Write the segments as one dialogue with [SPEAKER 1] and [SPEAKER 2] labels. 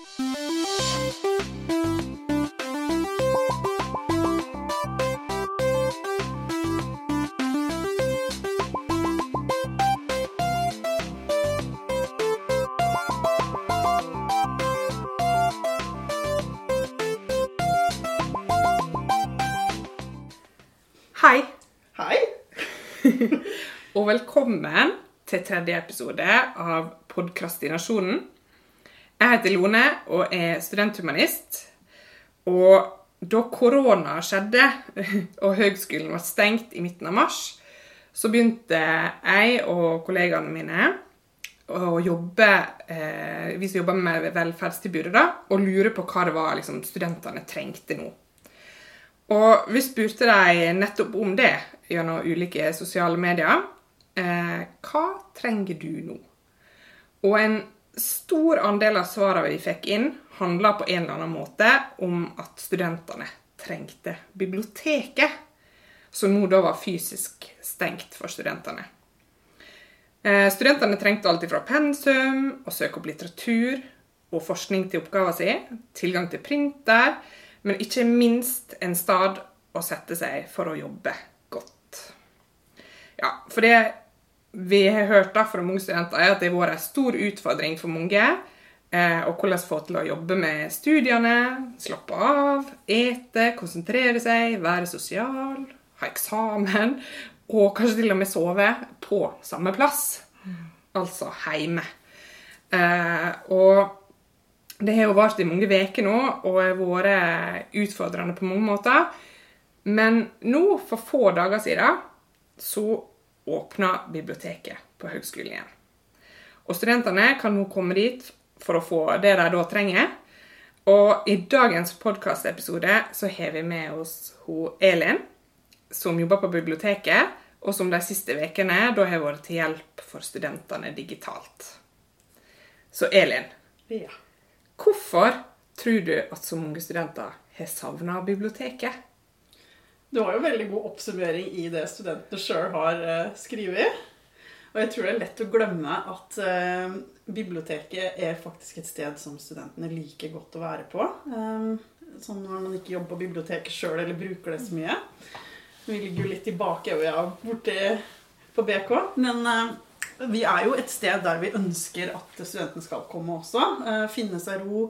[SPEAKER 1] Hei,
[SPEAKER 2] Hei.
[SPEAKER 1] og velkommen til tredje episode av Podkastinasjonen. Jeg heter Lone og er studenthumanist. Og da korona skjedde, og høgskolen var stengt i midten av mars, så begynte jeg og kollegaene mine å jobbe eh, Vi som jobber med velferdstilbudet, da, og lure på hva det var liksom, studentene trengte nå. Og vi spurte dem nettopp om det gjennom ulike sosiale medier. Eh, hva trenger du nå? Og en stor andel av svarene vi fikk inn, handla på en eller annen måte om at studentene trengte biblioteket, som nå da var fysisk stengt for studentene. Eh, studentene trengte alt fra pensum, å søke opp litteratur og forskning til oppgaven sin, tilgang til printer, men ikke minst en stad å sette seg for å jobbe godt. Ja, for det vi har hørt da fra mange studenter, er at det har vært en stor utfordring for mange. Eh, og hvordan få til å jobbe med studiene, slappe av, ete, konsentrere seg, være sosial, ha eksamen, og kanskje til og med sove på samme plass. Altså hjemme. Eh, og det har jo vart i mange uker nå og har vært utfordrende på mange måter. Men nå, for få dager siden, så åpna biblioteket på høgskolen igjen. Og studentene kan nå komme dit for å få det de da trenger. Og i dagens podkastepisode så har vi med oss hun Elin, som jobber på biblioteket, og som de siste ukene da har vært til hjelp for studentene digitalt. Så Elin,
[SPEAKER 2] Ja.
[SPEAKER 1] Hvorfor tror du at så mange studenter har savna biblioteket?
[SPEAKER 2] Det har jo veldig god oppsummering i det studentene sjøl har uh, skrevet. Og jeg tror det er lett å glemme at eh, biblioteket er faktisk et sted som studentene liker godt å være på. Um, sånn når man ikke jobber på biblioteket sjøl eller bruker det så mye. Vi ligger jo litt i bakevja borti på BK. Men eh, vi er jo et sted der vi ønsker at studentene skal komme også. Eh, finne seg ro.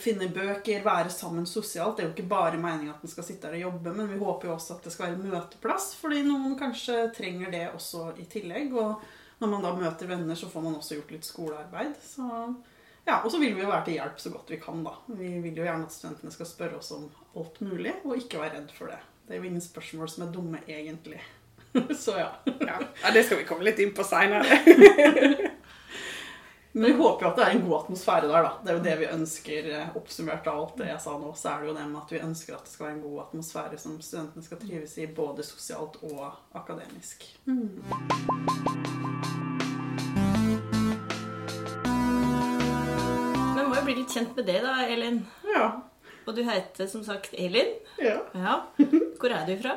[SPEAKER 2] Finne bøker, være sammen sosialt. Det er jo ikke bare meningen at en skal sitte her og jobbe, men vi håper jo også at det skal være møteplass, fordi noen kanskje trenger det også i tillegg. Og når man da møter venner, så får man også gjort litt skolearbeid. Så, ja, og så vil vi jo være til hjelp så godt vi kan, da. Vi vil jo gjerne at studentene skal spørre oss om alt mulig, og ikke være redd for det. Det er jo ingen spørsmål som er dumme, egentlig. så ja.
[SPEAKER 1] Ja, ja Det skal vi komme litt inn på seinere.
[SPEAKER 2] Men vi håper jo at det er en god atmosfære der, da. Det er jo det vi ønsker. eh, Oppsummert av alt det jeg sa nå, så er det jo det med at vi ønsker at det skal være en god atmosfære som studentene skal trives i, både sosialt og akademisk.
[SPEAKER 3] Men må jo bli litt kjent med det, da, Elin.
[SPEAKER 2] Ja.
[SPEAKER 3] Og du heter som sagt Elin.
[SPEAKER 2] ja.
[SPEAKER 3] Ja. Hvor er du fra?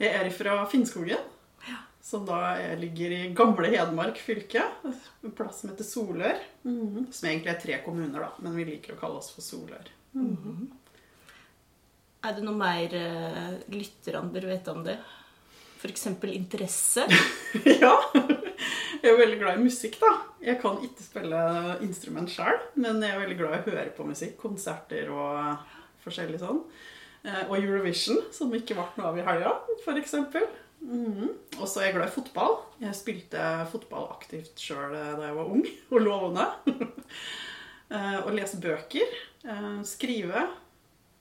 [SPEAKER 2] Jeg er fra Finnskogen. Som da er- ligger i gamle Hedmark fylke. En plass som heter Solør. Som egentlig er tre kommuner, da, men vi liker å kalle oss for Solør.
[SPEAKER 3] Er det noe mer uh, lytterne bør vite om det? F.eks. interesse?
[SPEAKER 2] Ja. Jeg er veldig glad i musikk, da. Jeg kan ikke spille instrument sjøl, men jeg er veldig glad i å høre på musikk. Konserter og forskjellig sånn. Eh, Og Eurovision, som ikke ble noe av i helga, f.eks. Mm. Og så er jeg glad i fotball. Jeg spilte fotball aktivt sjøl da jeg var ung og lovende. Eh, Og lese bøker. eh, Skrive.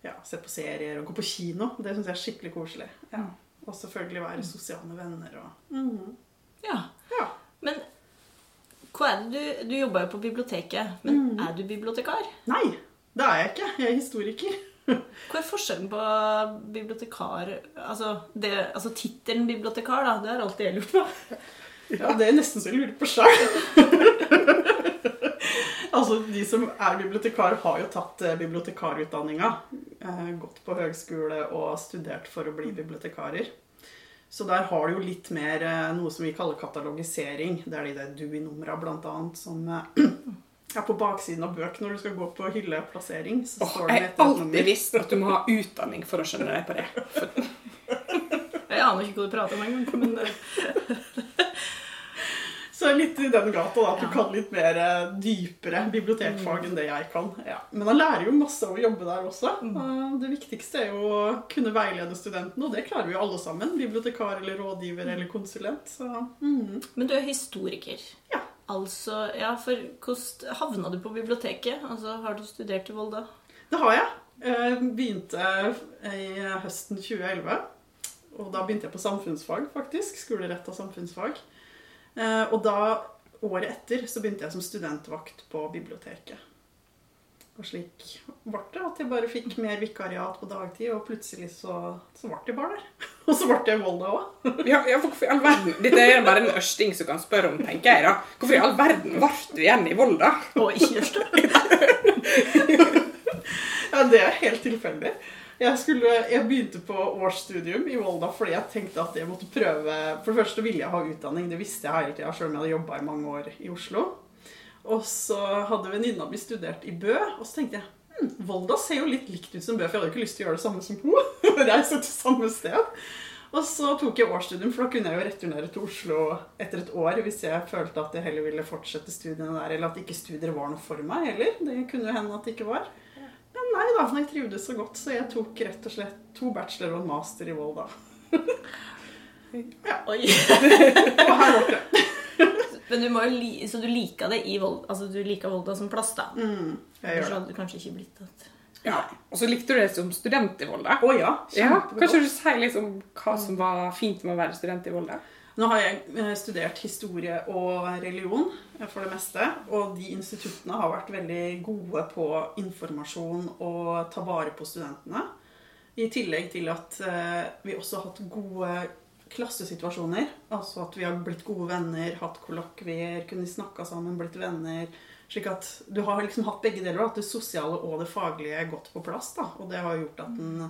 [SPEAKER 2] Ja, se på serier og gå på kino. Det syns jeg er skikkelig koselig. Ja. Og selvfølgelig være sosial med venner og mm.
[SPEAKER 3] Ja.
[SPEAKER 2] Ja.
[SPEAKER 3] Men hva er det du, du jobber jo på biblioteket, men er du bibliotekar?
[SPEAKER 2] Nei, det er jeg ikke. Jeg er historiker.
[SPEAKER 3] Hva er forskjellen på bibliotekar Altså, altså tittelen bibliotekar, da, det har alltid jeg lurt på.
[SPEAKER 2] Ja, Det er nesten så jeg lurer på sjøl. altså, de som er bibliotekar, har jo tatt eh, bibliotekarutdanninga. Eh, gått på høgskole og studert for å bli bibliotekarer. Så der har du jo litt mer eh, noe som vi kaller katalogisering. Det er de der DUI-numra blant annet som ja, på baksiden av bøk når du skal gå på hylleplassering. Så
[SPEAKER 1] Åh,
[SPEAKER 2] står det
[SPEAKER 1] jeg har
[SPEAKER 2] et
[SPEAKER 1] alltid
[SPEAKER 2] nummer.
[SPEAKER 1] visst at du må ha utdanning for å skjønne deg på det. For,
[SPEAKER 3] Jeg aner ikke hva du prater om engang. Men det,
[SPEAKER 2] Så litt i den gata, da, at du
[SPEAKER 3] Ja.
[SPEAKER 2] kan litt mer eh, dypere bibliotekfag enn det jeg kan. Ja. Men han lærer jo masse av å jobbe der også. Og Det viktigste er jo å kunne veilede studentene, og det klarer vi jo alle sammen. Bibliotekar eller rådgiver eller konsulent. Så mm.
[SPEAKER 3] men du er historiker.
[SPEAKER 2] Ja.
[SPEAKER 3] Altså, ja, for hvordan havna du på biblioteket? Altså, Har du studert i Volda?
[SPEAKER 2] det har jeg. Jeg begynte i høsten 2011. Og da begynte jeg på samfunnsfag, faktisk. Skolerett av samfunnsfag. Eh, Og da, året etter, så begynte jeg som studentvakt på biblioteket. Og slik ble det at jeg bare fikk mer vikariat på dagtid, og plutselig så, så ble jeg bare der. Og så ble jeg i Volda òg.
[SPEAKER 1] ja, ja, for hvorfor i all verden? Dette er bare en ørsting som kan spørre om, tenker jeg da. Hvorfor i all verden ble du igjen i Volda?
[SPEAKER 3] Og ikke Jørstad?
[SPEAKER 2] Ja, det er helt tilfeldig. Jeg, skulle, jeg begynte på årsstudium i Volda fordi jeg tenkte at jeg måtte prøve For det første ville jeg ha utdanning, det visste jeg hele tida, selv om jeg hadde jobba i mange år i Oslo. Og så hadde venninna mi studert i Bø, og så tenkte jeg hm, Volda ser jo litt likt ut som Bø, for jeg hadde ikke lyst til å gjøre det samme som henne. Reise til samme sted. Og så tok jeg årsstudium, for da kunne jeg jo returnere til Oslo etter et år hvis jeg følte at jeg heller ville fortsette studiene der, eller at ikke studier var noe for meg heller. Det kunne jo hende at det ikke var. Men nei da, jeg trivdes så godt, så jeg tok rett og slett to bachelor og en master i Volda. ja.
[SPEAKER 3] Oi.
[SPEAKER 2] Og her borte.
[SPEAKER 3] Men du må jo li så du liker det i Volda, altså du lika Volda som plass, da?
[SPEAKER 2] Mm, jeg gjør det.
[SPEAKER 3] hadde du kanskje ikke blitt det.
[SPEAKER 1] Ja, og så likte du det som student i Volda.
[SPEAKER 2] Å ja,
[SPEAKER 1] Ja. Kanskje du sier litt om hva som var fint med å være student i Volda?
[SPEAKER 2] Nå har jeg eh, studert historie og religion eh, for det meste, og de instituttene har vært veldig gode på informasjon og ta vare på studentene. I tillegg til at eh, vi også har hatt gode klassesituasjoner. Altså at vi har blitt gode venner, hatt kollokvier, kunne snakka sammen, blitt venner. Slik at du har liksom hatt begge deler, at det sosiale og det faglige er godt på plass. da, Og det har gjort at den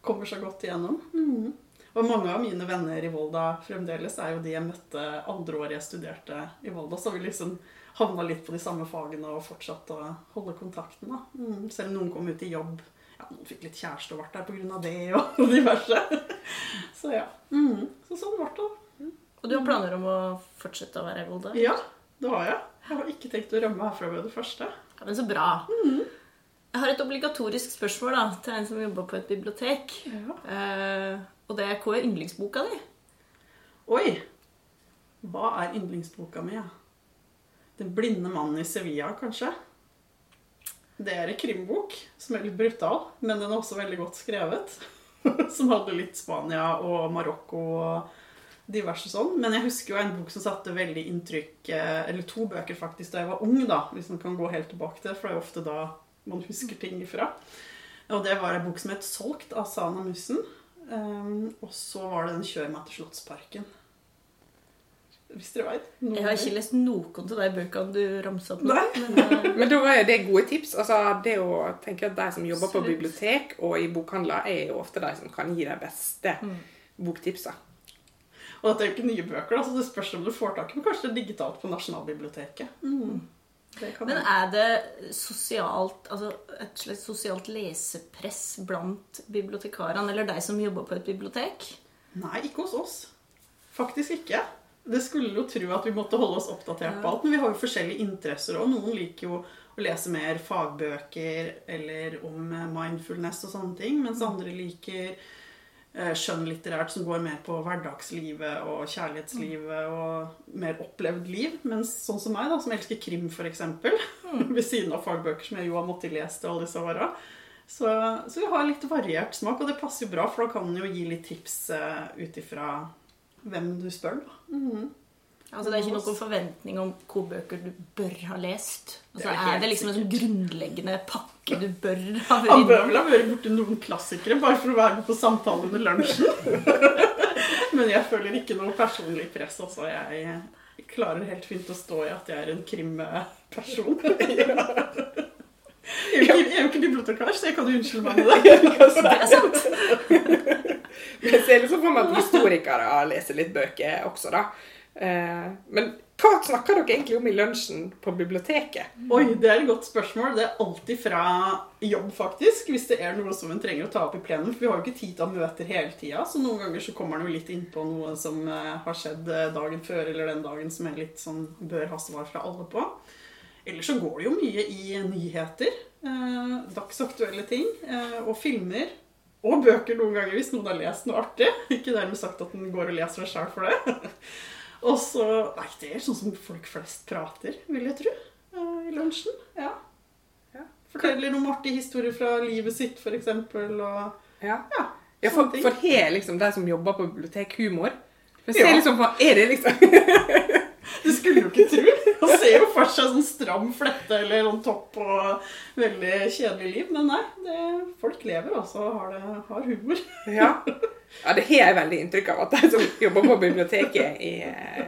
[SPEAKER 2] kommer seg godt igjennom. Mm. Og mange av mine venner i Volda fremdeles er jo de jeg møtte andre året jeg studerte i Volda. Så vi liksom havna litt på de samme fagene og fortsatte å holde kontakten. da. Mm, selv om noen kom ut i jobb. Ja, Noen fikk litt kjæreste og vært der pga. det og diverse. Så ja. Mm, så sånn ble det.
[SPEAKER 3] Og du har planer om å fortsette å være i Volda?
[SPEAKER 2] Ja, det har jeg. Jeg har ikke tenkt å rømme herfra med det første.
[SPEAKER 3] Ja, men så bra. Jeg har et obligatorisk spørsmål da, til en som jobber på et bibliotek.
[SPEAKER 2] Ja.
[SPEAKER 3] Eh, og det er hva er yndlingsboka di?
[SPEAKER 2] Oi! Hva er yndlingsboka mi? Ja? 'Den blinde mannen i Sevilla', kanskje? Det er en krimbok som er litt brutal, men den er også veldig godt skrevet. som hadde litt Spania og Marokko og diverse sånn. Men jeg husker jo en bok som satte veldig inntrykk eh, Eller to bøker, faktisk, da jeg var ung, da, hvis man kan gå helt tilbake til det, for det er jo ofte da man husker ting ifra. Og det var en bok som het 'Solgt' av Sana Mussen. Um, og så var det den 'Kjør meg til Slottsparken'. Hvis dere veit.
[SPEAKER 3] Jeg har ikke lest noen av de bøkene du ramsa opp nå.
[SPEAKER 2] Nei.
[SPEAKER 3] Men, uh...
[SPEAKER 1] Men da er det gode tips. Altså, det å tenke at De som jobber på bibliotek og i bokhandler, er jo ofte de som kan gi de beste boktipsa.
[SPEAKER 2] Og dette er jo ikke nye bøker, så det spørs om du får tak i men kanskje digitalt på Nasjonalbiblioteket. Mm.
[SPEAKER 3] Men er det sosialt, altså et slags sosialt lesepress blant bibliotekarene, eller de som jobber på et bibliotek?
[SPEAKER 2] Nei, ikke hos oss. Faktisk ikke. Det skulle jo tro at vi måtte holde oss oppdatert på alt, men vi har jo forskjellige interesser, og noen liker jo å lese mer fagbøker eller om eh, mindfulness og sånne ting, mens andre liker eh, skjønnlitterært som går mer på hverdagslivet og kjærlighetslivet og mer opplevd liv. Mens sånn som meg, da, som elsker krim f.eks., ved siden av fagbøker som jeg jo har måttet lese til alle disse åra. Så, så vi har litt variert smak, og det passer jo bra, for da kan man jo gi litt tips uh, ut ifra hvem du spør, da. Mhm.
[SPEAKER 3] Altså Det er ikke noen forventning om hvor bøker du bør ha lest?
[SPEAKER 2] Det
[SPEAKER 3] Altså,
[SPEAKER 2] er
[SPEAKER 3] er, det liksom en sånn grunnleggende pakke du bør ha
[SPEAKER 2] Han bør vel ha vært borti noen klassikere bare for å være med på samtale under lunsjen. Men jeg føler ikke noe personlig press. Altså. Jeg klarer helt fint å stå i at jeg er en krimperson. Jeg er jo ikke, ikke bibliotekar, så jeg kan jo unnskylde meg med det.
[SPEAKER 3] Det er sant!
[SPEAKER 1] Men jeg ser liksom for meg at historikere leser litt bøker også, da. Eh, men hva snakker dere egentlig om i lunsjen på biblioteket?
[SPEAKER 2] Oi, det er et godt spørsmål. Det er alltid fra jobb, faktisk. Hvis det er noe som en trenger å ta opp i plenum. For vi har jo ikke tid til å møte møter hele tida, så noen ganger så kommer en jo litt innpå noe som eh, har skjedd eh, dagen før eller den dagen som en litt sånn bør ha svar fra alle på. Ellers så går det jo mye i nyheter. Eh, dagsaktuelle ting. Eh, og filmer. Og bøker noen ganger, hvis noen har lest noe artig. Ikke dermed sagt at den går og leser seg sjæl for det. Og så Nei, det er sånn som folk flest prater, vil jeg tro, eh, i lunsjen. Ja.
[SPEAKER 1] Ja.
[SPEAKER 2] Forteller noen artige historier fra livet sitt, eksempel, og
[SPEAKER 1] Ja,
[SPEAKER 2] ja.
[SPEAKER 1] ja for, for har liksom de som jobber på bibliotek, humor? Men se
[SPEAKER 2] Ja.
[SPEAKER 1] liksom på, Er det liksom
[SPEAKER 2] Du skulle jo ikke tro. Han ser jo for seg sånn stram flette eller sånn topp og veldig kjedelig liv. Men nei, det, folk lever altså og har, det, har humor.
[SPEAKER 1] Ja. ja, det har jeg veldig inntrykk av at de som jobber på biblioteket i,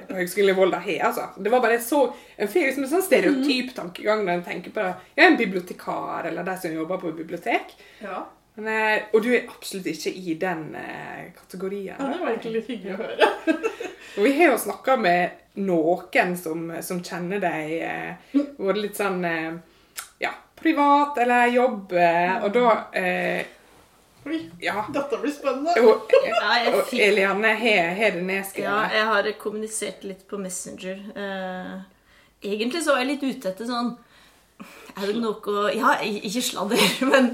[SPEAKER 1] på Høgskolen i Volda, har. altså. Det var bare så, En får liksom en sånn stereotyp tankegang når en tenker på det. ja, en bibliotekar eller de som jobber på bibliotek.
[SPEAKER 2] Ja,
[SPEAKER 1] Men, eh, og du er absolutt ikke i den eh, kategorien.
[SPEAKER 2] ja Det var egentlig litt hyggelig å høre.
[SPEAKER 1] Og vi har jo snakka med noen som, som kjenner deg, eh, både litt sånn ja, privat eller jobb, og da eh, Ja.
[SPEAKER 2] dette blir spennende.
[SPEAKER 1] Og, og Eliane har det nedskrevet.
[SPEAKER 3] Ja, jeg har kommunisert litt på Messenger. Eh, egentlig så var jeg litt ute etter sånn Er det noe Ja, ikke sladder, men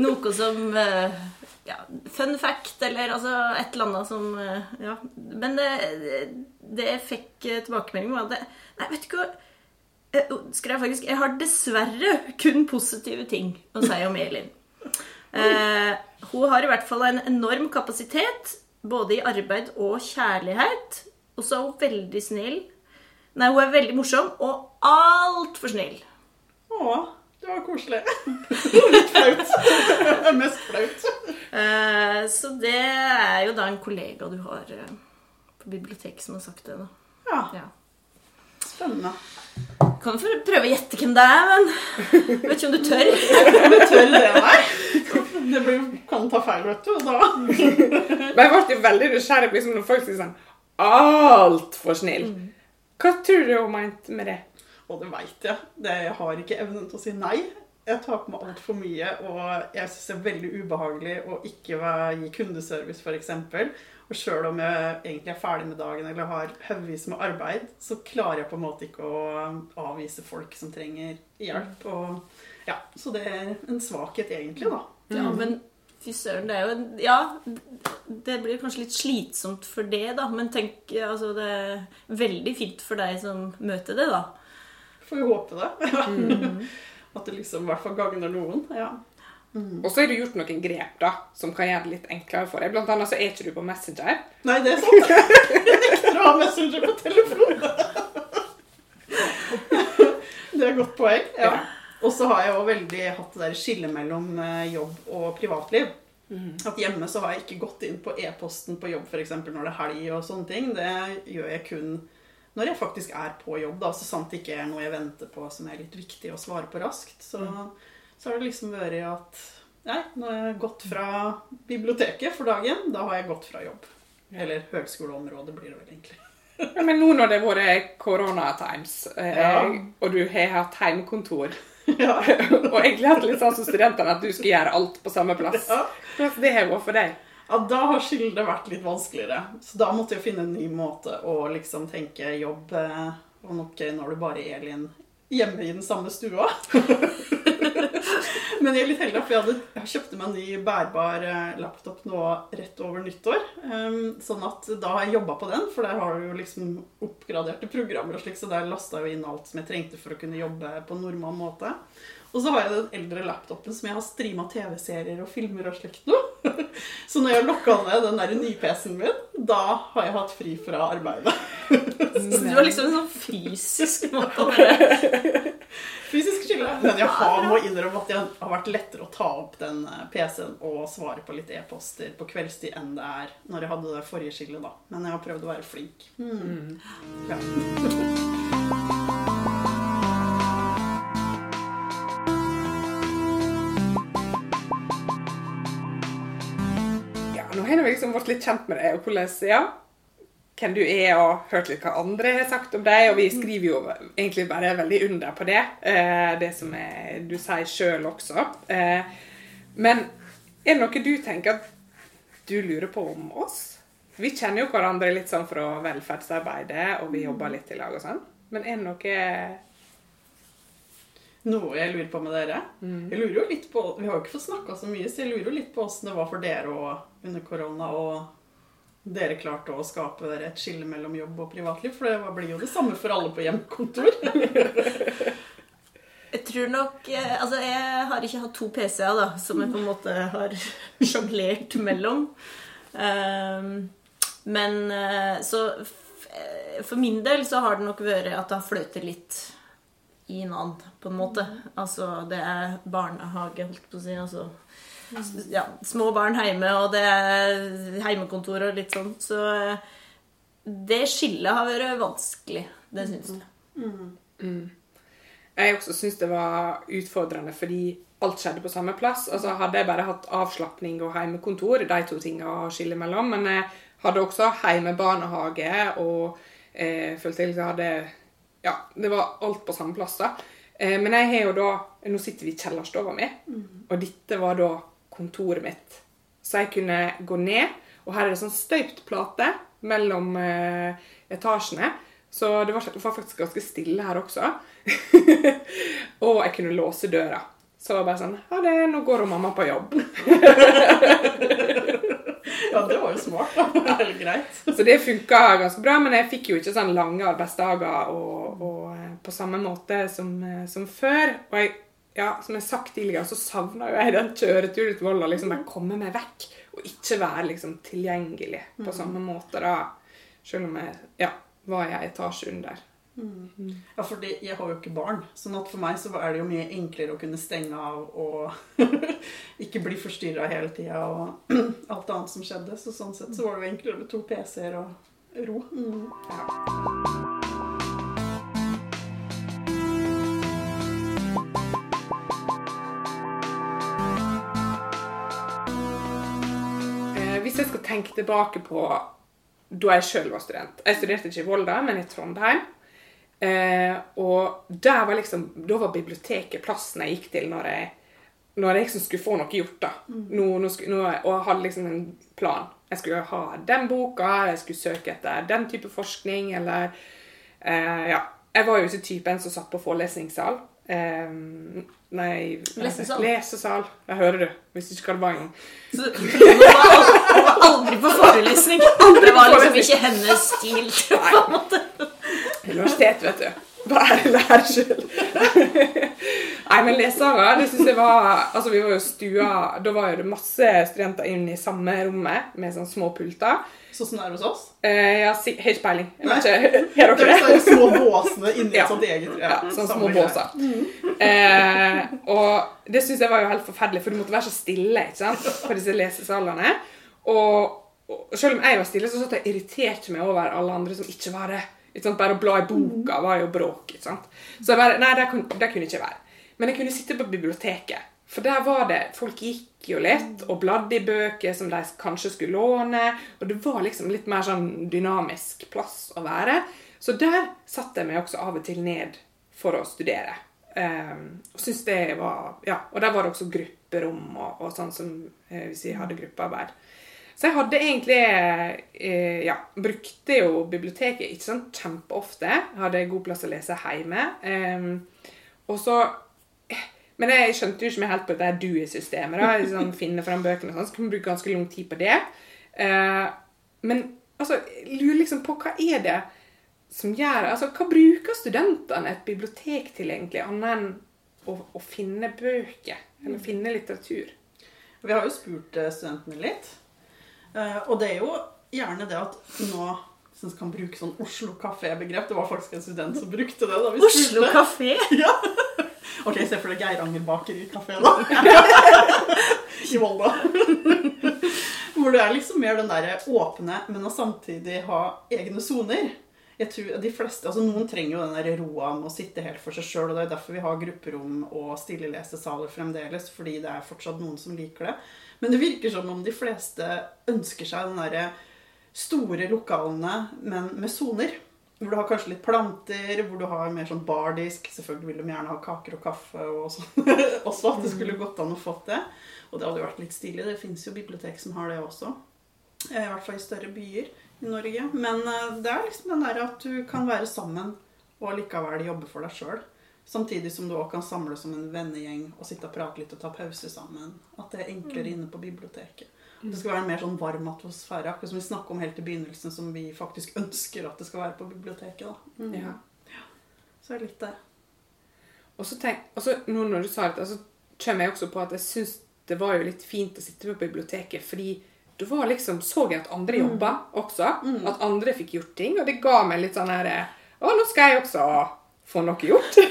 [SPEAKER 3] noe som eh, ja, Fun fact, eller altså et eller annet som eh, Ja. Men det, det jeg fikk eh, tilbakemelding var at det, Nei, vet du hva jeg skrev faktisk Jeg har dessverre kun positive ting å si om Elin. Eh, hun har i hvert fall en enorm kapasitet, både i arbeid og kjærlighet. Og så er hun veldig snill. Nei, hun er veldig morsom og altfor snill.
[SPEAKER 2] Å, det var koselig. Litt flaut. Mest flaut.
[SPEAKER 3] Eh, så det er jo da en kollega du har eh, på biblioteket som har sagt det. da.
[SPEAKER 2] Ja,
[SPEAKER 3] Ja.
[SPEAKER 2] spennende.
[SPEAKER 3] Kan jo prøve å gjette hvem det er, men jeg vet ikke om du tør.
[SPEAKER 2] Om du tør det, nei? Det blir, kan ta feil, vet du. Da
[SPEAKER 1] Men jeg ble veldig nysgjerrig liksom, når folk sier sånn altfor snill. Hva tror du hun mente med det?
[SPEAKER 2] Og det veit jeg. Det, jeg har ikke evnen til å si nei. Jeg tar på meg altfor mye, og jeg syns det er veldig ubehagelig å ikke gi kundeservice, f.eks. Og sjøl om jeg egentlig er ferdig med dagen eller har haugvis med arbeid, så klarer jeg på en måte ikke å avvise folk som trenger hjelp. Og, ja, så det er en svakhet, egentlig, da.
[SPEAKER 3] Ja, men fy søren, det er jo en Ja, det blir kanskje litt slitsomt for det, da. Men tenk, altså det er veldig fint for deg som møter det, da.
[SPEAKER 2] Får jo håpe det. Mm. At det liksom i hvert fall gagner noen. Ja.
[SPEAKER 1] Og så har du gjort noen grep da, som kan gjøre det litt enklere for deg. Blant annet så er ikke du på Messenger.
[SPEAKER 2] Nei, det er sant. Jeg nekter å ha Messenger på telefon. Det er et godt poeng. Ja. Og så har jeg jo veldig hatt det der skillet mellom eh, jobb og privatliv. At hjemme så har jeg ikke gått inn på e-posten på jobb f.eks. når det er helg og sånne ting. Det gjør jeg kun når jeg faktisk er på jobb, da, så sant det ikke er noe jeg venter på som er litt viktig å svare på raskt. Så, så har det liksom vært at Nei, nå har jeg gått fra biblioteket for dagen. Da har jeg gått fra jobb. Eller høgskoleområdet blir det vel egentlig.
[SPEAKER 1] Ja, men nå når det har vært koronatimes, eh,
[SPEAKER 2] Ja.
[SPEAKER 1] og du har hatt hjemmekontor
[SPEAKER 2] Ja.
[SPEAKER 1] og egentlig hatt litt sånn som studentene, at du skal gjøre alt på samme plass.
[SPEAKER 2] Ja.
[SPEAKER 1] Det har vært for deg?
[SPEAKER 2] Ja, da har skillet vært litt vanskeligere. Så da måtte jeg finne en ny måte å liksom tenke jobb eh, og nok når du bare er hjemme i den samme stua. Men jeg er litt heldig, for jeg, hadde, jeg kjøpte meg en ny bærbar eh, laptop nå rett over nyttår. Um, sånn at da har jeg jobba på den, for der har du jo liksom oppgraderte programmer og slik, så der lasta jeg inn alt som jeg trengte for å kunne jobbe på normal måte. Og så har jeg den eldre laptopen som jeg har streama TV-serier og filmer og slikt noe. Så når jeg har lokka ned den der ny-PC-en min, da har jeg hatt fri fra arbeidet.
[SPEAKER 3] Så du har liksom en sånn fysisk måte å være
[SPEAKER 2] Fysisk skille. Men jeg har, må innrømme at det har vært lettere å ta opp den eh, PC-en og svare på litt e-poster på kveldstid enn det er når jeg hadde det forrige skillet, da. Men jeg har prøvd å være flink. Mm. Ja.
[SPEAKER 1] Liksom vært litt kjent med deg, og hvordan Ja. hvem du er, og hørt litt hva andre har sagt om deg. Og vi skriver jo egentlig bare veldig under på det, eh, det som er, du sier sjøl også. Eh, men er det noe du tenker at du lurer på om oss? Vi kjenner jo hverandre litt sånn fra velferdsarbeidet, og vi jobber litt i lag og sånn. Men er det noe
[SPEAKER 2] Noe jeg lurer på med dere? Jeg lurer jo litt på, Vi har jo ikke fått snakka så mye, så jeg lurer jo litt på åssen det var for dere og under korona. Og dere klarte å skape dere et skille mellom jobb og privatliv. For det blir jo det samme for alle på hjemmekontor.
[SPEAKER 3] Jeg tror nok eh, Altså, jeg har ikke hatt to PC-er, da, som jeg på en måte har sjonglert mellom. Ehm, men eh, så eh, For min del så har det nok vært at det har fløtet litt i navn, på en måte. Altså, det er barnehage, holdt på å si. altså ja, små barn hjemme, og det er heimekontor og litt sånn. Så eh, det skillet har vært vanskelig. Det syns jeg.
[SPEAKER 1] Jeg også syns det var utfordrende fordi alt skjedde på samme plass. Altså Hadde jeg bare hatt avslapning og heimekontor, de to tingene å skille mellom. Men jeg hadde også heimebarnehage og eh, følte jeg liksom hadde Ja, det var alt på samme plass. da. Eh, men jeg har jo da Nå sitter vi i kjellerstua mi, og dette var da kontoret mitt. Så jeg kunne gå ned, og her er det sånn støypt plate mellom eh, etasjene. Så det var, det var faktisk ganske stille her også. og jeg kunne låse døra. Så det var bare sånn Ha det, nå går hun mamma på jobb.
[SPEAKER 2] Ja, det var jo smart, da. Veldig greit.
[SPEAKER 1] Så det funka ganske bra, men jeg fikk jo ikke sånn lange arbeidsdager og, og eh, på samme måte som, eh, som før. Og jeg, ja, som jeg har sagt tidligere, så savna jo jeg den kjøreturen til Volda. Liksom bare komme meg vekk og ikke være liksom tilgjengelig på samme måte da. Selv om jeg ja, var i en etasje under.
[SPEAKER 2] Ja, fordi jeg har jo ikke barn, sånn at for meg så er det jo mye enklere å kunne stenge av og ikke bli forstyrra hele tida og alt annet som skjedde. Så sånn sett så var det jo enklere med to PC-er og ro. Mm.
[SPEAKER 1] Ja. hvis jeg skal tenke tilbake på da jeg sjøl var student Jeg studerte ikke i Volda, men i Trondheim. Eh, og der var liksom, da var biblioteket plassen jeg gikk til når jeg, når jeg liksom skulle få noe gjort. da. Nå, nå skulle, nå, og jeg hadde liksom en plan. Jeg skulle ha den boka, jeg skulle søke etter den type forskning, eller eh, Ja. Jeg var jo ikke typen som satt på forelesningssal. Eh, nei
[SPEAKER 3] Lesesal.
[SPEAKER 1] Lesesal. Jeg hører du. hvis du ikke hva det var engang.
[SPEAKER 3] Hun var aldri på forelesning. Det var liksom ikke hennes stil. på en måte.
[SPEAKER 1] Universitet, vet du. Bare lær sjøl. Nei, men lesesaler, det syns jeg var Altså, vi var jo stua Da var jo det masse studenter inn i samme rommet med sånne små pulter.
[SPEAKER 2] Sånn som det er hos oss.
[SPEAKER 1] Eh, ja, si- har ikke peiling. Jeg vet
[SPEAKER 2] Nei.
[SPEAKER 1] ikke, Har
[SPEAKER 2] Det
[SPEAKER 1] dere
[SPEAKER 2] er
[SPEAKER 1] det?
[SPEAKER 2] er små båsene inni
[SPEAKER 1] Ja.
[SPEAKER 2] et sånt eget
[SPEAKER 1] Ja, sånne små båser. Mm. Eh, og det syns jeg var jo helt forferdelig, for du måtte være så stille ikke sant, på disse lesesalene. Og, og selv om jeg var stille, så satt jeg og irriterte meg over alle andre som ikke var det. Bare å bla i boka var jo bråk. Så jeg bare, nei, det kunne, det kunne ikke være. Men jeg kunne sitte på biblioteket. For der var det Folk gikk jo litt og bladde i bøker som de kanskje skulle låne. Og det var liksom litt mer sånn dynamisk plass å være. Så der satte jeg meg også av og til ned for å studere. Um, og synes det var, ja, og der var det også grupperom og, og sånn som eh, hvis vi hadde gruppearbeid. Så jeg hadde egentlig eh, Ja, brukte jo biblioteket ikke sånn kjempeofte. Jeg hadde god plass å lese hjemme. Eh, og så eh, Men jeg skjønte jo ikke meg helt på det der Dewey-systemet. da, sånn, Finne fram bøkene og sånn. Så kunne bruke ganske lang tid på det. Eh, men altså, jeg lurer liksom på hva er det som gjør Altså, hva bruker studentene et bibliotek til, egentlig, annet enn å, å finne bøker? Eller finne litteratur?
[SPEAKER 2] Vi har jo spurt eh, studentene litt. Eh, Og det er jo gjerne det at nå syns kan bruke sånn Oslo kafé-begrep. Det var faktisk en student som brukte det. da vi
[SPEAKER 3] Oslo kafé.
[SPEAKER 2] Ok, se for deg Geiranger bakeri-kafé, da. I Volda. Hvor det er liksom mer den derre åpne, men å samtidig ha egne soner. Jeg tror de fleste, altså Noen trenger jo den der roa med å sitte helt for seg sjøl. Det er derfor vi har grupperom og stillelesesaler fremdeles, fordi det er fortsatt noen som liker det. Men det virker som om de fleste ønsker seg den derre store lokalene, men med soner. Hvor du har kanskje litt planter, hvor du har mer sånn bardisk. Selvfølgelig vil de gjerne ha kaker og kaffe og sånn også. At det skulle gått an å få det. Og det hadde jo vært litt stilig. Det fins jo bibliotek som har det også. Eh, I hvert fall i større byer i Norge. Men eh, det er liksom den der at du kan være sammen og likevel jobbe for deg sjøl. Samtidig som du òg kan samles som en vennegjeng og sitte og prate litt og ta pause sammen. At det er enklere inne på biblioteket. Det skal være en mer sånn varm atmosfære, akkurat som vi snakka om helt i begynnelsen, som vi faktisk ønsker at det skal være på biblioteket. Mm.
[SPEAKER 1] Ja.
[SPEAKER 2] Så er det litt det.
[SPEAKER 1] Og så tenk, og nå når du sa dette, så kommer jeg også på at jeg syns det var jo litt fint å sitte på biblioteket, fordi du var liksom, så jeg at andre jobba også. At andre fikk gjort ting. Og det ga meg litt sånn her Å, nå skal jeg også få noe gjort.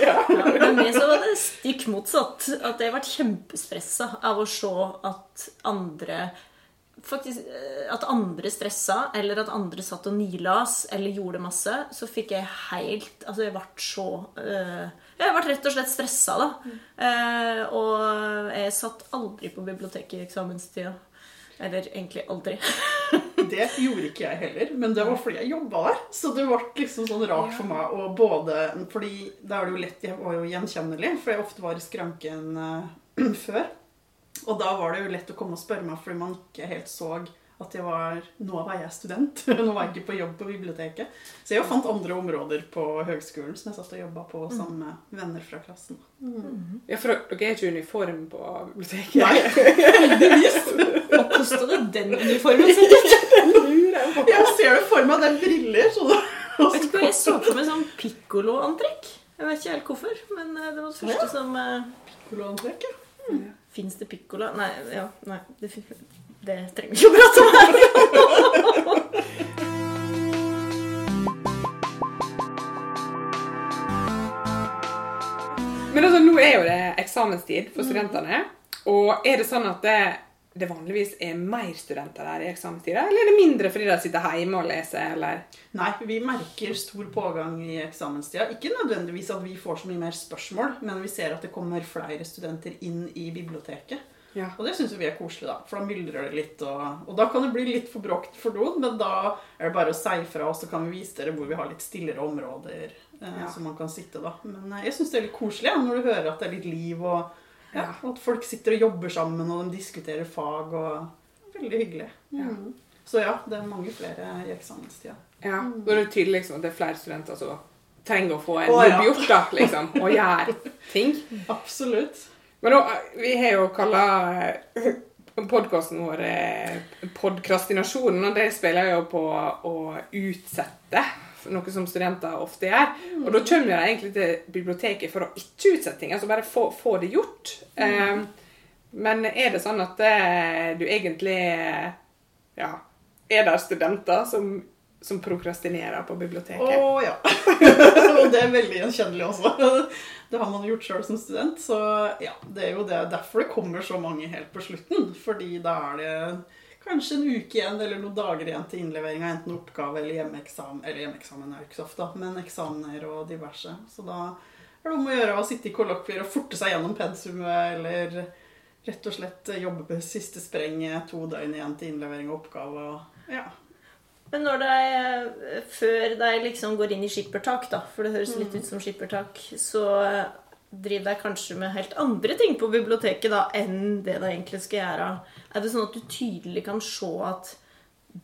[SPEAKER 3] Ja, men meg så var det stikk motsatt. At jeg ble kjempestressa av å se at andre faktisk, eh, At andre stressa, eller at andre satt og nilas eller gjorde masse. Så fikk jeg helt Altså, jeg ble så øh, Jeg ble rett og slett stressa, da. Uh, og jeg satt aldri på biblioteket i eksamenstida. Eller egentlig aldri.
[SPEAKER 2] Det gjorde ikke jeg heller, men det var fordi jeg jobba der. Så det ble liksom sånn rart for meg å både Fordi da er det jo lett Jeg var jo gjenkjennelig, for jeg ofte var i skranken uh, før. Og da var det jo lett å komme og spørre meg fordi man ikke helt så at jeg var Nå var jeg student. Nå var jeg ikke på jobb på biblioteket. Så jeg fant andre områder på høgskolen som jeg satt og jobba på sammen med venner fra klassen.
[SPEAKER 1] Ja, for dere er ikke uniform på biblioteket.
[SPEAKER 2] Nei, heldigvis.
[SPEAKER 3] Hva kosta det den uniformen?
[SPEAKER 2] Jeg ser det for meg. Det er briller. Så det
[SPEAKER 3] Vet ikke hva jeg så for meg sånn pikkoloantrekk. Jeg vet ikke helt hvorfor, men eh, det var det første som uh,
[SPEAKER 2] Piccolo-antrekk, ja.
[SPEAKER 3] Fins det piccolo? Nei, ja, nei det, det trenger vi ikke å prate om her.
[SPEAKER 1] Men altså, nå er jo det eksamenstid for studentene. Og er det sånn at det, det vanligvis er mer studenter der i eksamenstida, eller er det mindre fordi de sitter hjemme og leser, eller
[SPEAKER 2] Nei, vi merker stor pågang i eksamenstida. Ikke nødvendigvis at vi får så mye mer spørsmål, men vi ser at det kommer flere studenter inn i biblioteket.
[SPEAKER 1] Ja.
[SPEAKER 2] Og det syns vi er koselig, da, for da myldrer det litt. Og, og da kan det bli litt for bråkt for noen, men da er det bare å si fra, og så kan vi vise dere hvor vi har litt stillere områder eh,
[SPEAKER 1] Ja.
[SPEAKER 2] som man kan sitte, da. Men eh, jeg syns det er litt koselig ja, når du hører at det er litt liv, og ja,
[SPEAKER 1] Og
[SPEAKER 2] at folk sitter og jobber sammen, og de diskuterer fag, og Veldig hyggelig.
[SPEAKER 1] Ja.
[SPEAKER 2] Mm. Så ja, det er mange flere i eksamenstida.
[SPEAKER 1] Ja, Da er det tydelig liksom, at det er flere studenter som trenger å få en
[SPEAKER 2] jobb ja.
[SPEAKER 1] gjort, da, liksom, og gjøre ting.
[SPEAKER 2] Absolutt.
[SPEAKER 1] Men nå, vi har jo kalla podkasten vår eh, Podkrastinasjonen, og det spiller jo på å utsette. Noe som studenter ofte gjør. Og da kommer de egentlig til biblioteket for å ikke utsette ting. Altså bare få, få det gjort. Eh, men er det sånn at eh, du egentlig Ja, er det studenter som, som prokrastinerer på biblioteket?
[SPEAKER 2] Å ja. og det er veldig gjenkjennelig også. Det har man gjort sjøl som student. Så ja, det er jo det. derfor det kommer så mange helt på slutten. Fordi da er det kanskje en uke igjen eller noen dager igjen til innlevering av enten oppgave eller hjemmeeksamen. Eller hjemmeeksamen er jo ikke så ofte, men eksamener og diverse. Så da er det om å gjøre å sitte i kollokvier og forte seg gjennom pensumet, eller rett og slett jobbe på siste spreng to døgn igjen til innlevering av oppgave. Og, ja.
[SPEAKER 3] Men når de, eh, før de liksom går inn i skippertak, da, for det høres litt ut som skippertak, så driver deg kanskje med helt andre ting på biblioteket da, enn det du egentlig skal gjøre. Er det sånn at du tydelig kan se at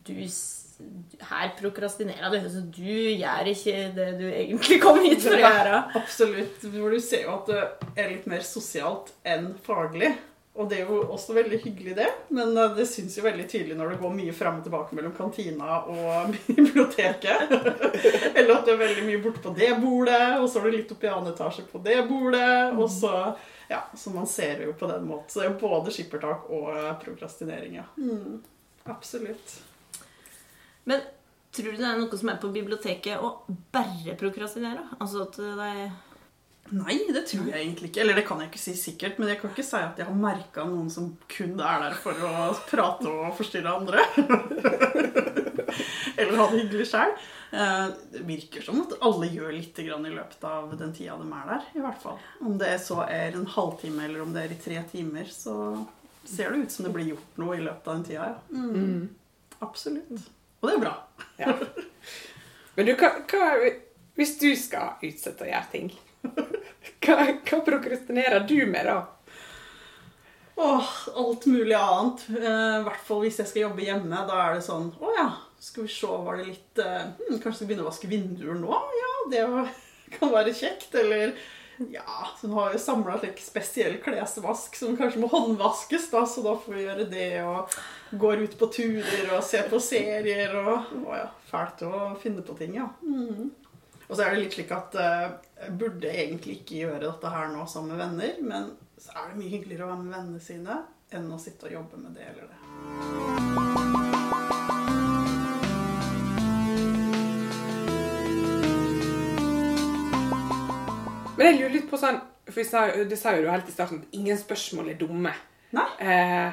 [SPEAKER 3] du her prokrastinerer du, så du gjør ikke det du egentlig kom hit for å gjøre?
[SPEAKER 2] Absolutt. For du ser jo at det er litt mer sosialt enn faglig. Og det er jo også veldig hyggelig, det. Men eh, det syns jo veldig tydelig når det går mye fram og tilbake mellom kantina og biblioteket. Eller at du er veldig mye borte på det bordet, og så er du litt opp i annen etasje på det bordet. Og så Ja, så man ser det jo på den måten. Så det er jo både skippertak og eh, prokrastinering, ja. Mm, absolutt.
[SPEAKER 3] Men tror du det er noe som er på biblioteket å bare prokrastinere? Altså at de
[SPEAKER 2] Nei, det tror jeg egentlig ikke. Eller det kan jeg ikke si sikkert. Men jeg kan ikke si at jeg har merka noen som kun er der for å prate og forstyrre andre. Eller ha det hyggelig sjøl. Det virker som at alle gjør litt i løpet av den tida de er der. i hvert fall. Om det så er en halvtime eller om det er i tre timer, så ser det ut som det blir gjort noe i løpet av den tida. Ja.
[SPEAKER 1] Mm.
[SPEAKER 2] absolutt. Og det er bra.
[SPEAKER 1] Ja. Men du, hva, hva Hvis du skal utsette å gjøre ting, hva, hva prokrastinerer du med da?
[SPEAKER 2] Åh, alt mulig annet. Eh, hvert fall hvis jeg skal jobbe hjemme. Da er det sånn Å ja, skal vi se, var det litt eh, hmm, Kanskje skal begynne å vaske vinduer nå? Ja, det kan være kjekt. Eller ja, så nå har vi samla slik spesiell klesvask som kanskje må håndvaskes, da, så da får vi gjøre det. Og går ut på turer og ser på serier og Å ja, fælt å finne på ting, ja. Mm. Og så er det litt slik at eh, jeg burde egentlig ikke gjøre dette her nå sammen med venner, men så er det mye hyggeligere å være med vennene sine enn å sitte og jobbe med det eller det.
[SPEAKER 1] Men jeg lurer litt på sånn For sa, det sa jo du helt i starten at ingen spørsmål er dumme.
[SPEAKER 2] Nei.
[SPEAKER 1] Eh,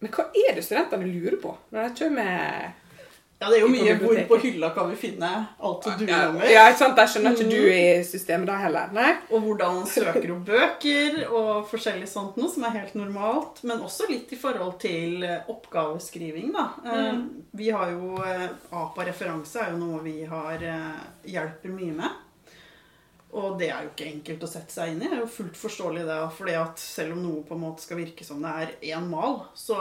[SPEAKER 1] men hva er det studentene lurer på når de kommer
[SPEAKER 2] Ja, det er jo mye hvor på hylla kan vi finne alt du nummer.
[SPEAKER 1] ja, ikke sant? Der skjønner ikke du i systemet da heller. Nei?
[SPEAKER 2] Og hvordan man søker opp bøker og forskjellig sånt noe som er helt normalt. Men også litt i forhold til eh, oppgaveskriving, da. Mm. Vi har jo eh, APA-referanse er jo noe vi har eh, hjelper mye med. Og det er jo ikke enkelt å sette seg inn i. Det er jo fullt forståelig det. fordi at selv om noe på en måte skal virke som det er én mal, så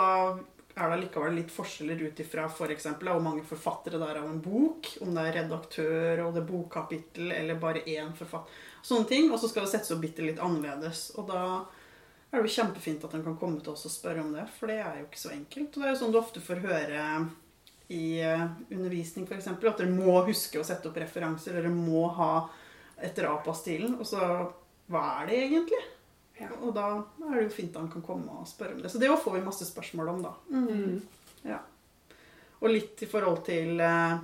[SPEAKER 2] er det likevel litt forskjeller ut ifra f.eks. hvor mange forfattere det er av en bok. Om det er redaktør og det er bokkapittel eller bare én forfatter. Sånne ting. Og så skal det settes opp bitte litt annerledes. Og da er det jo kjempefint at en kan komme til oss og spørre om det, for det er jo ikke så enkelt. Og det er jo sånn du ofte får høre i eh, undervisning f.eks. at dere må huske å sette opp referanser. Dere må ha etter APA-stilen. Og så hva er det egentlig?
[SPEAKER 1] Ja.
[SPEAKER 2] Og da er det jo fint at han kan komme og spørre om det. Så det får vi masse spørsmål om, da.
[SPEAKER 1] Mm.
[SPEAKER 2] Ja. Og litt i forhold til eh,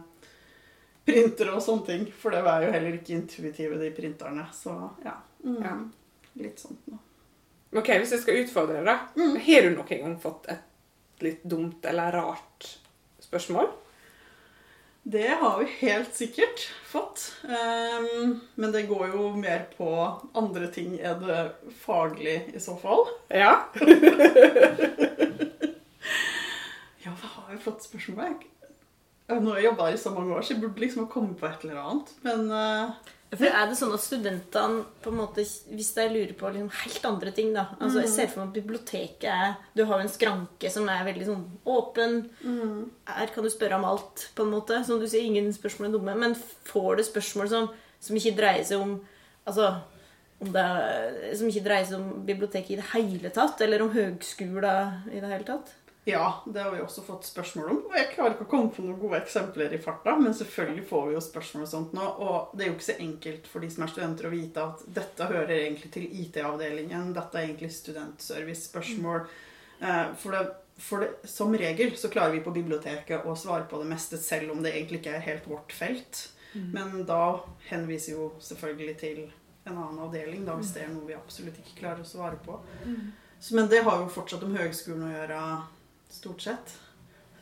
[SPEAKER 2] printere og sånne ting. For det er jo heller ikke intuitive, de printerne. Så ja. Mm.
[SPEAKER 1] Ja.
[SPEAKER 2] Litt sånt noe.
[SPEAKER 1] Ok, Hvis jeg skal utfordre deg, da. Har du noen gang fått et litt dumt eller rart spørsmål?
[SPEAKER 2] Det har vi helt sikkert fått. Ehm, men det går jo mer på andre ting enn det faglige i så fall.
[SPEAKER 1] Ja.
[SPEAKER 2] Ja, hva har jeg fått spørsmål om? Nå har jeg jobba her i så mange år, så jeg burde liksom ha kommet på et eller annet. Men eh,
[SPEAKER 3] For er det sånn at studentene på en måte, Hvis de lurer på liksom helt andre ting da, altså Jeg ser for meg at biblioteket er Du har jo en skranke som er veldig sånn åpen. Her kan du spørre om alt, på en måte. Som du sier, ingen spørsmål er dumme. Men får du spørsmål som, som ikke dreier seg om Altså om det Som ikke dreier seg om biblioteket i det hele tatt? Eller om høgskolen i det hele tatt?
[SPEAKER 2] Ja, det har vi også fått spørsmål om. Og jeg klarer ikke å komme på noen gode eksempler i farta, men selvfølgelig får vi jo spørsmål og sånt nå. Og det er jo ikke så enkelt for de som er studenter å vite at dette hører egentlig til IT-avdelingen. Dette er egentlig studentservice-spørsmål. Eh, For, det, for det, som regel så klarer vi på biblioteket å svare på det meste, selv om det egentlig ikke er helt vårt felt. Men da henviser jo selvfølgelig til en annen avdeling, da, hvis det er noe vi absolutt ikke klarer å svare på. Så, men det har jo fortsatt om høgskolen å gjøre, stort sett.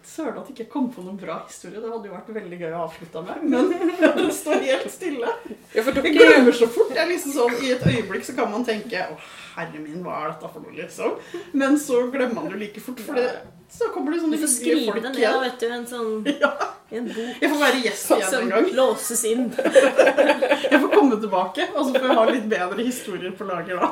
[SPEAKER 2] Søren at jeg ikke kom på noen bra historie. Det hadde jo vært veldig gøy å avslutte med. Men det står helt stille.
[SPEAKER 1] ja for
[SPEAKER 2] Jeg
[SPEAKER 1] dere
[SPEAKER 2] glemmer så fort. Det er liksom sånn, I et øyeblikk så kan man tenke Å, herre min, hva er dette for noe, liksom? Men så glemmer man det like fort, for det, så kommer det
[SPEAKER 3] Du
[SPEAKER 2] sånne
[SPEAKER 3] får skrive det ned, vet du. En sånn
[SPEAKER 2] Ja,
[SPEAKER 3] i en bok
[SPEAKER 2] jeg får være gjest igjen en gang.
[SPEAKER 3] låses inn.
[SPEAKER 2] Jeg får komme tilbake, og så får jeg ha litt bedre historier på lager da.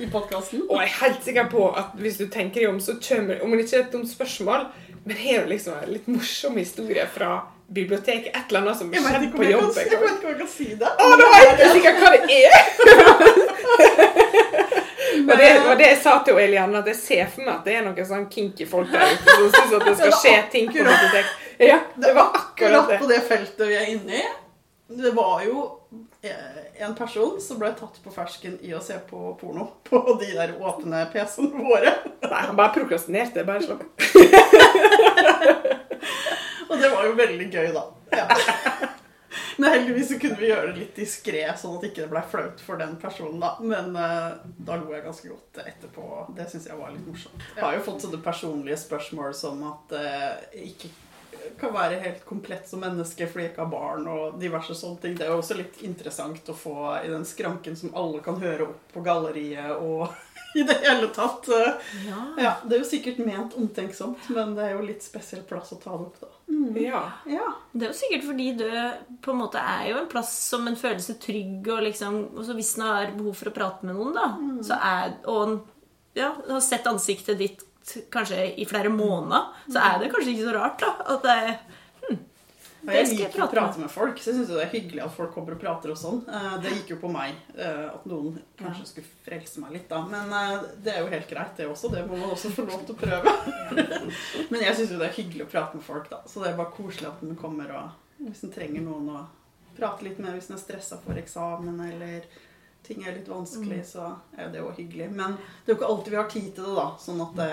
[SPEAKER 2] I podkasten.
[SPEAKER 1] Og jeg er helt sikker på at hvis du tenker deg om, så kommer Om det ikke er et dumt spørsmål, men har du liksom en litt morsom historie fra biblioteket? Et eller annet som skjedde på jobb?
[SPEAKER 2] jeg vet ikke om jeg kan si det.
[SPEAKER 1] Å, nå vet jeg sikkert hva det er! Og det og, det jeg sa til Eliane, at jeg ser for meg at det er noen sånn kinky folk der ute som syns at det skal skje ting på bibliotek. Ja, det var akkurat det.
[SPEAKER 2] på det feltet vi er inne i. Det var jo eh, en person som ble tatt på fersken i å se på porno på de der åpne PC-ene våre.
[SPEAKER 1] Nei, han bare prokrastinerte. Bare slapp av.
[SPEAKER 2] Og det var jo veldig gøy, da. Ja. Men heldigvis så kunne vi gjøre det litt diskré, sånn at ikke det ble flaut for den personen. Da Men uh, da lo jeg ganske godt etterpå. Det syns jeg var litt morsomt. Jeg har jo fått sånne personlige spørsmål som at uh, ikke kan være helt komplett som menneske fordi jeg ikke har barn og diverse sånne ting. Det er jo også litt interessant å få i den skranken som alle kan høre opp på galleriet og i det hele tatt.
[SPEAKER 3] Ja.
[SPEAKER 2] Ja, Det er jo sikkert ment omtenksomt, men det er jo litt spesiell plass å ta det opp, da.
[SPEAKER 1] Ja.
[SPEAKER 2] Ja.
[SPEAKER 3] Det er jo sikkert fordi du på en måte er jo en plass som en føler seg trygg, og liksom og hvis en har behov for å prate med noen, da, så er og ja, har sett ansiktet ditt kanskje i flere måneder, så er det kanskje ikke så rart da, at det er
[SPEAKER 2] Og jeg liker å
[SPEAKER 3] prate
[SPEAKER 2] med folk, så jeg syns det er hyggelig at folk kommer og prater og sånn. Eh, Det gikk jo på meg eh, at noen kanskje skulle frelse meg litt, da. Men eh, det er jo helt greit, det også. Det må man også få lov til å prøve. Men jeg syns jo det er hyggelig å prate med folk, da. Så det er bare koselig at den kommer og Hvis en trenger noen å prate litt med hvis en er stressa for eksamen eller ting er litt vanskelig, så er det jo hyggelig. Men det er jo ikke alltid vi har tid til det, da. Sånn at det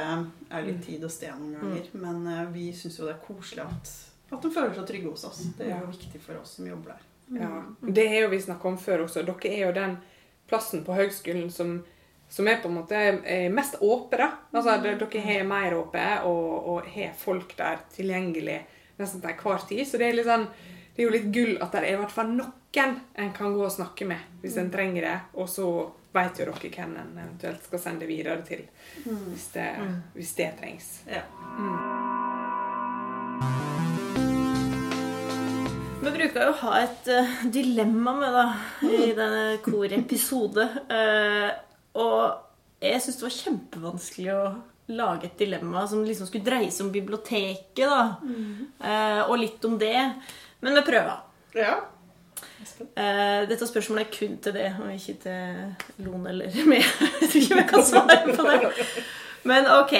[SPEAKER 2] er litt tid og sted noen ganger. Men eh, vi syns jo det er koselig at at de føler seg trygge hos oss. Det er jo viktig for oss som jobber der.
[SPEAKER 1] ja. Det er jo vi snakka om før også. Dere er jo den plassen på høgskolen som, som er på en måte er mest åpen. Altså, det- Dere har mer åpent og, og har folk der tilgjengelig nesten til enhver tid. Så det er, litt sånn, det er jo litt gull at det er i hvert fall noen en kan gå og snakke med hvis en trenger det. Og så vet jo dere hvem en eventuelt skal sende videre til hvis det, hvis det trengs.
[SPEAKER 2] Ja.
[SPEAKER 3] Vi bruker jo å ha et uh, dilemma med da, i denne korepisode. Uh, og jeg syns det var kjempevanskelig å lage et dilemma som liksom skulle dreie seg om biblioteket. da. Uh, og litt om det. Men vi prøver.
[SPEAKER 2] ja.
[SPEAKER 3] Uh, dette spørsmålet er kun til det, og ikke til Lone eller meg. Jeg tror ikke vi kan svare på det. Men ok.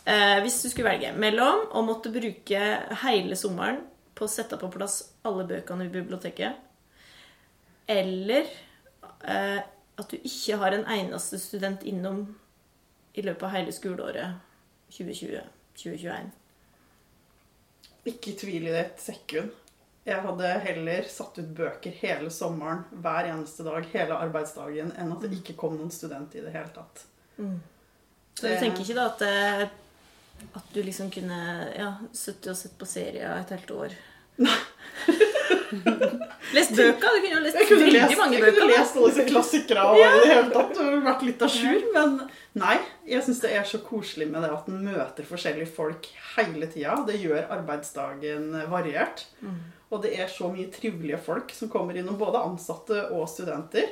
[SPEAKER 3] Uh, hvis du skulle velge mellom å måtte bruke hele sommeren på å sette på plass alle bøkene i biblioteket, eller eh, at du ikke har en eneste student innom i løpet av hele skoleåret 2020-2021.
[SPEAKER 2] Ikke tvil i det et sekund. Jeg hadde heller satt ut bøker hele sommeren, hver eneste dag, hele arbeidsdagen, enn at det ikke kom noen student i det hele tatt.
[SPEAKER 3] Så du tenker ikke da at, eh, at du liksom kunne ja, sittet og sett på serier et helt år? Lest bøker? Du kunne jo lest veldig
[SPEAKER 2] lest,
[SPEAKER 3] mange
[SPEAKER 2] jeg kunne lest alle disse klassikere og i det hele tatt vært litt à jour, men nei. Jeg syns det er så koselig med det at en møter forskjellige folk hele tida. Det gjør arbeidsdagen variert. Og det er så mye trivelige folk som kommer innom, både ansatte og studenter.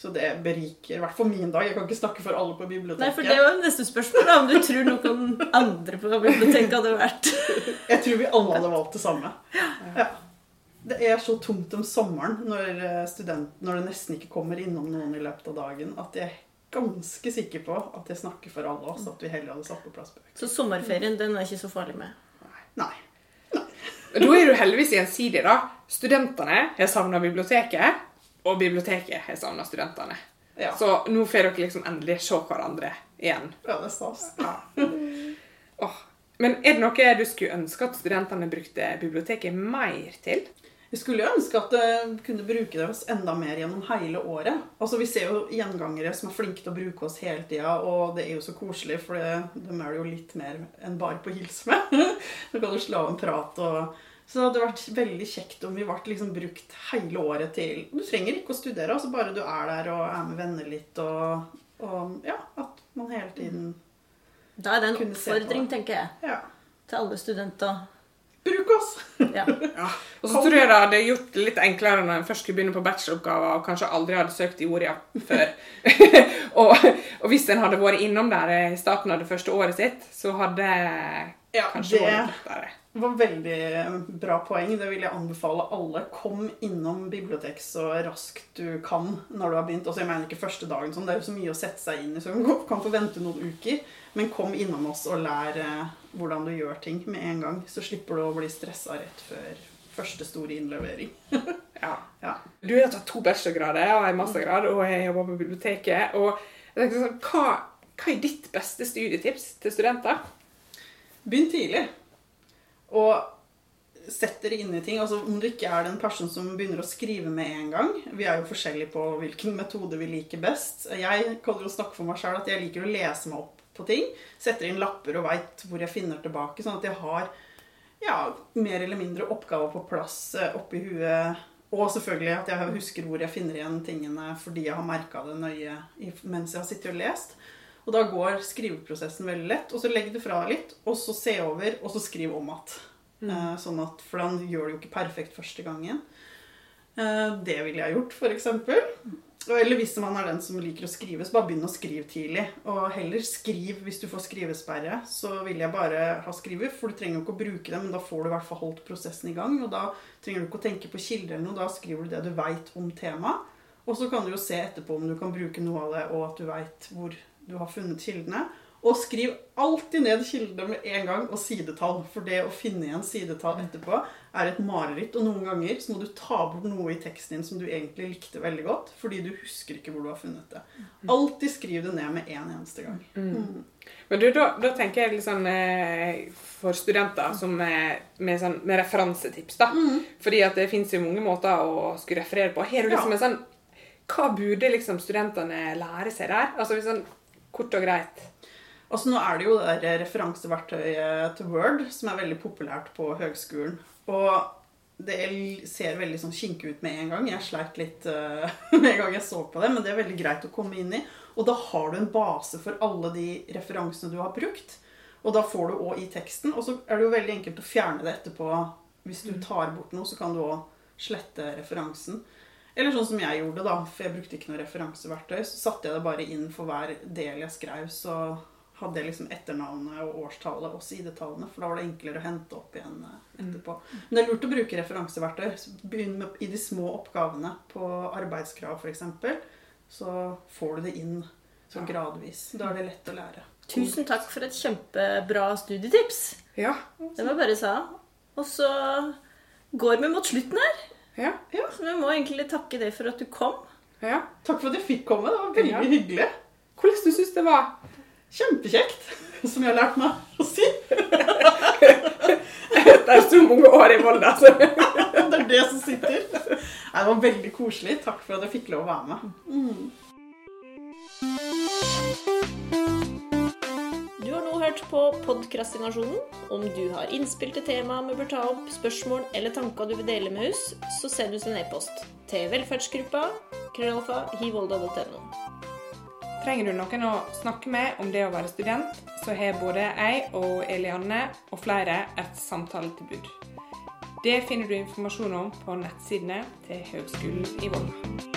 [SPEAKER 2] Så det beriker i hvert fall min dag. Jeg kan ikke snakke for alle på biblioteket.
[SPEAKER 3] Nei, for Det var neste spørsmål. da, Om du tror noen andre på biblioteket hadde vært
[SPEAKER 2] Jeg tror vi alle hadde valgt det samme. Ja. Det er så tomt om sommeren når, eh, student, når det nesten ikke kommer innom noen i løpet av dagen, at jeg er ganske sikker på at jeg snakker for alle oss at vi heller hadde satt på plass bøker.
[SPEAKER 3] Så sommerferien den er ikke så farlig med.
[SPEAKER 2] Nei.
[SPEAKER 1] Da er du heldigvis gjensidig, da. Studentene har savna biblioteket, og biblioteket har savna studentene.
[SPEAKER 2] Ja.
[SPEAKER 1] Så nå får dere liksom endelig se hverandre igjen.
[SPEAKER 2] ja, det er stas.
[SPEAKER 1] Åh. Men er det noe du skulle ønske at studentene brukte biblioteket mer til?
[SPEAKER 2] Jeg skulle jo ønske at det kunne bruke det oss enda mer gjennom hele året. Altså Vi ser jo gjengangere som er flinke til å bruke oss hele tida, og det er jo så koselig, for de er det jo litt mer enn bare på hils med. Nå kan du slå av en prat og Så det hadde vært veldig kjekt om vi ble liksom brukt hele året til Du trenger ikke å studere, altså bare du er der og er med venner litt, og, og ja, at man hele tiden
[SPEAKER 3] Da er det en oppfordring, tenker jeg,
[SPEAKER 2] Ja.
[SPEAKER 3] til alle studenter.
[SPEAKER 2] Bruk oss!
[SPEAKER 3] Ja.
[SPEAKER 1] Og så tror jeg det hadde gjort det litt enklere når en først skulle begynne på bacheloroppgaver og kanskje aldri hadde søkt i Oria før. og, og hvis en hadde vært innom der i starten av det første året sitt, så hadde
[SPEAKER 2] Ja,
[SPEAKER 1] kanskje
[SPEAKER 2] det-
[SPEAKER 1] vært lettere.
[SPEAKER 2] Det var veldig bra poeng. Det vil jeg anbefale alle. Kom innom bibliotek så raskt du kan når du har begynt. Altså, jeg mener ikke første dagen, sånn. det er jo så mye å sette seg inn i, så du kan få vente noen uker. Men kom innom oss og lær eh, hvordan du gjør ting med en gang. Så slipper du å bli stressa rett før første store innlevering.
[SPEAKER 1] Ja.
[SPEAKER 2] Ja.
[SPEAKER 1] Du har tatt to bachelorgrader og en mastergrad, og jeg jobber på biblioteket. og jeg sånn, hva, hva er ditt beste studietips til studenter?
[SPEAKER 2] Begynn tidlig. Og setter inn i ting. Altså, om du ikke er den personen som begynner å skrive med en gang Vi er jo forskjellige på hvilken metode vi liker best. Jeg kaller å snakke for meg sjøl at jeg liker å lese meg opp på ting. Setter inn lapper og veit hvor jeg finner tilbake. Sånn at jeg har ja, mer eller mindre oppgaver på plass eh, oppi huet. Og selvfølgelig at jeg husker hvor jeg finner igjen tingene fordi jeg har merka det nøye mens jeg har sittet og lest. Og da går skriveprosessen veldig lett. Og så legg det fra litt, og så se over, og så skriv om igjen. Eh, Sånn at, for han gjør det jo ikke perfekt første gangen. Uh, Det ville jeg gjort, f.eks. Eller hvis man er den som liker å skrive, så bare begynn å skrive tidlig. Og heller skriv hvis du får skrivesperre. Så vil jeg bare ha skriver, for du trenger jo ikke å bruke det, men da får du i hvert fall holdt prosessen i gang. Og da trenger du ikke å tenke på kilder eller noe, da skriver du det du veit om temaet. Og så kan du jo se etterpå om du kan bruke noe av det, og at du veit hvor du har funnet kildene. Og skriv alltid ned kildene med en gang, og sidetall. For det å finne igjen sidetall etterpå er et mareritt. Og noen ganger så må du ta bort noe i teksten din som du egentlig likte veldig godt, fordi du husker ikke hvor du har funnet det. Alltid skriv det ned med en eneste gang. Mm.
[SPEAKER 1] Men du, da, da tenker jeg litt sånn eh, for studenter som med, sånn, med referansetips, da. Fordi at det fins jo mange måter å skulle referere på. Har du liksom
[SPEAKER 2] Ja.
[SPEAKER 1] en sånn Hva burde liksom studentene lære seg der? Altså hvis sånn kort og greit.
[SPEAKER 2] Altså Nå er det jo det der referanseverktøyet til Word som er veldig populært på høgskolen. Og det ser veldig sånn kinkig ut med en gang. Jeg sleit litt uh, med en gang jeg så på det, men det er veldig greit å komme inn i. Og da har du en base for alle de referansene du har brukt. Og da får du òg i teksten. Og så er det jo veldig enkelt å fjerne det etterpå. Hvis du tar bort noe, så kan du òg slette referansen. Eller sånn som jeg gjorde, da, for jeg brukte ikke noe referanseverktøy. Så satte jeg det bare inn for hver del jeg skrev, så hadde jeg liksom etternavnet og årstallet og sidetallene. For da var det enklere å hente opp igjen eh, etterpå. Men det er lurt å bruke referanseverktøy. Begynn med i de små oppgavene på arbeidskrav f.eks. Så får du det inn så gradvis. Da er det lett å lære.
[SPEAKER 3] Tusen takk for et kjempebra studietips.
[SPEAKER 1] Ja.
[SPEAKER 3] Det var bare sa. Og så går vi mot slutten her.
[SPEAKER 1] Ja.
[SPEAKER 3] Så vi må egentlig takke deg for at du kom.
[SPEAKER 1] ja.
[SPEAKER 2] Takk for at jeg fikk komme. Det var veldig
[SPEAKER 1] Ja.
[SPEAKER 2] hyggelig.
[SPEAKER 1] Hvordan du syns det var?
[SPEAKER 2] Kjempekjekt. Som jeg har lært meg å si.
[SPEAKER 1] Det er så mange år i Volda, altså.
[SPEAKER 2] Det er det som sitter. Nei, det var veldig koselig. Takk for at jeg fikk lov å være med.
[SPEAKER 3] Du har nå hørt på Podkrastinasjonen. Om du har innspill til tema vi bør ta opp, spørsmål eller tanker du vil dele med oss, så send oss en e-post til velferdsgruppa krøllalfa hivolda.no.
[SPEAKER 1] Trenger du noen å snakke med om det å være student, så har både jeg og Elianne og flere et samtaletilbud. Det finner du informasjon om på nettsidene til Høgskolen i Volda.